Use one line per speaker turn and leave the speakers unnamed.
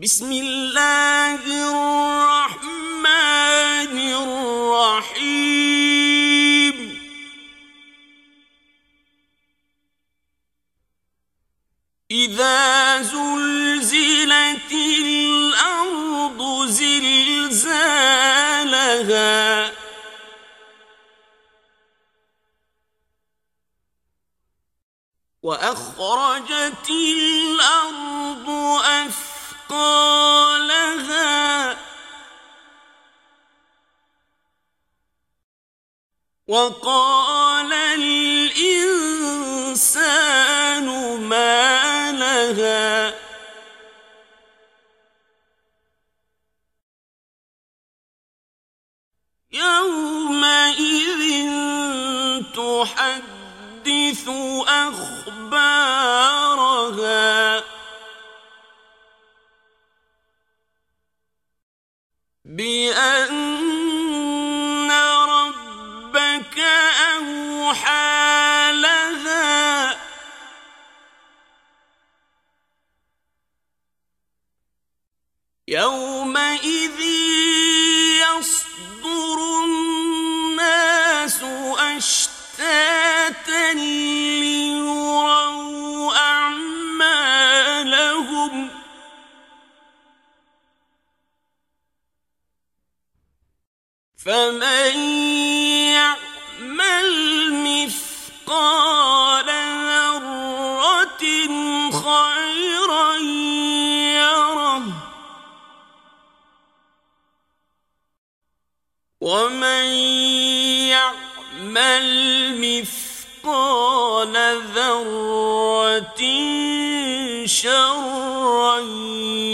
بسم الله الرحمن الرحيم. إذا زلزلت الأرض زلزالها وأخرجت الأرض وقال الإنسان ما لها؟ يومئذ تحدث أخبارها. بأن أوحى لها يومئذ يصدر الناس أشتاتا ليروا أعمالهم. فمن خيرا يره ومن يعمل مثقال ذرة شرا يره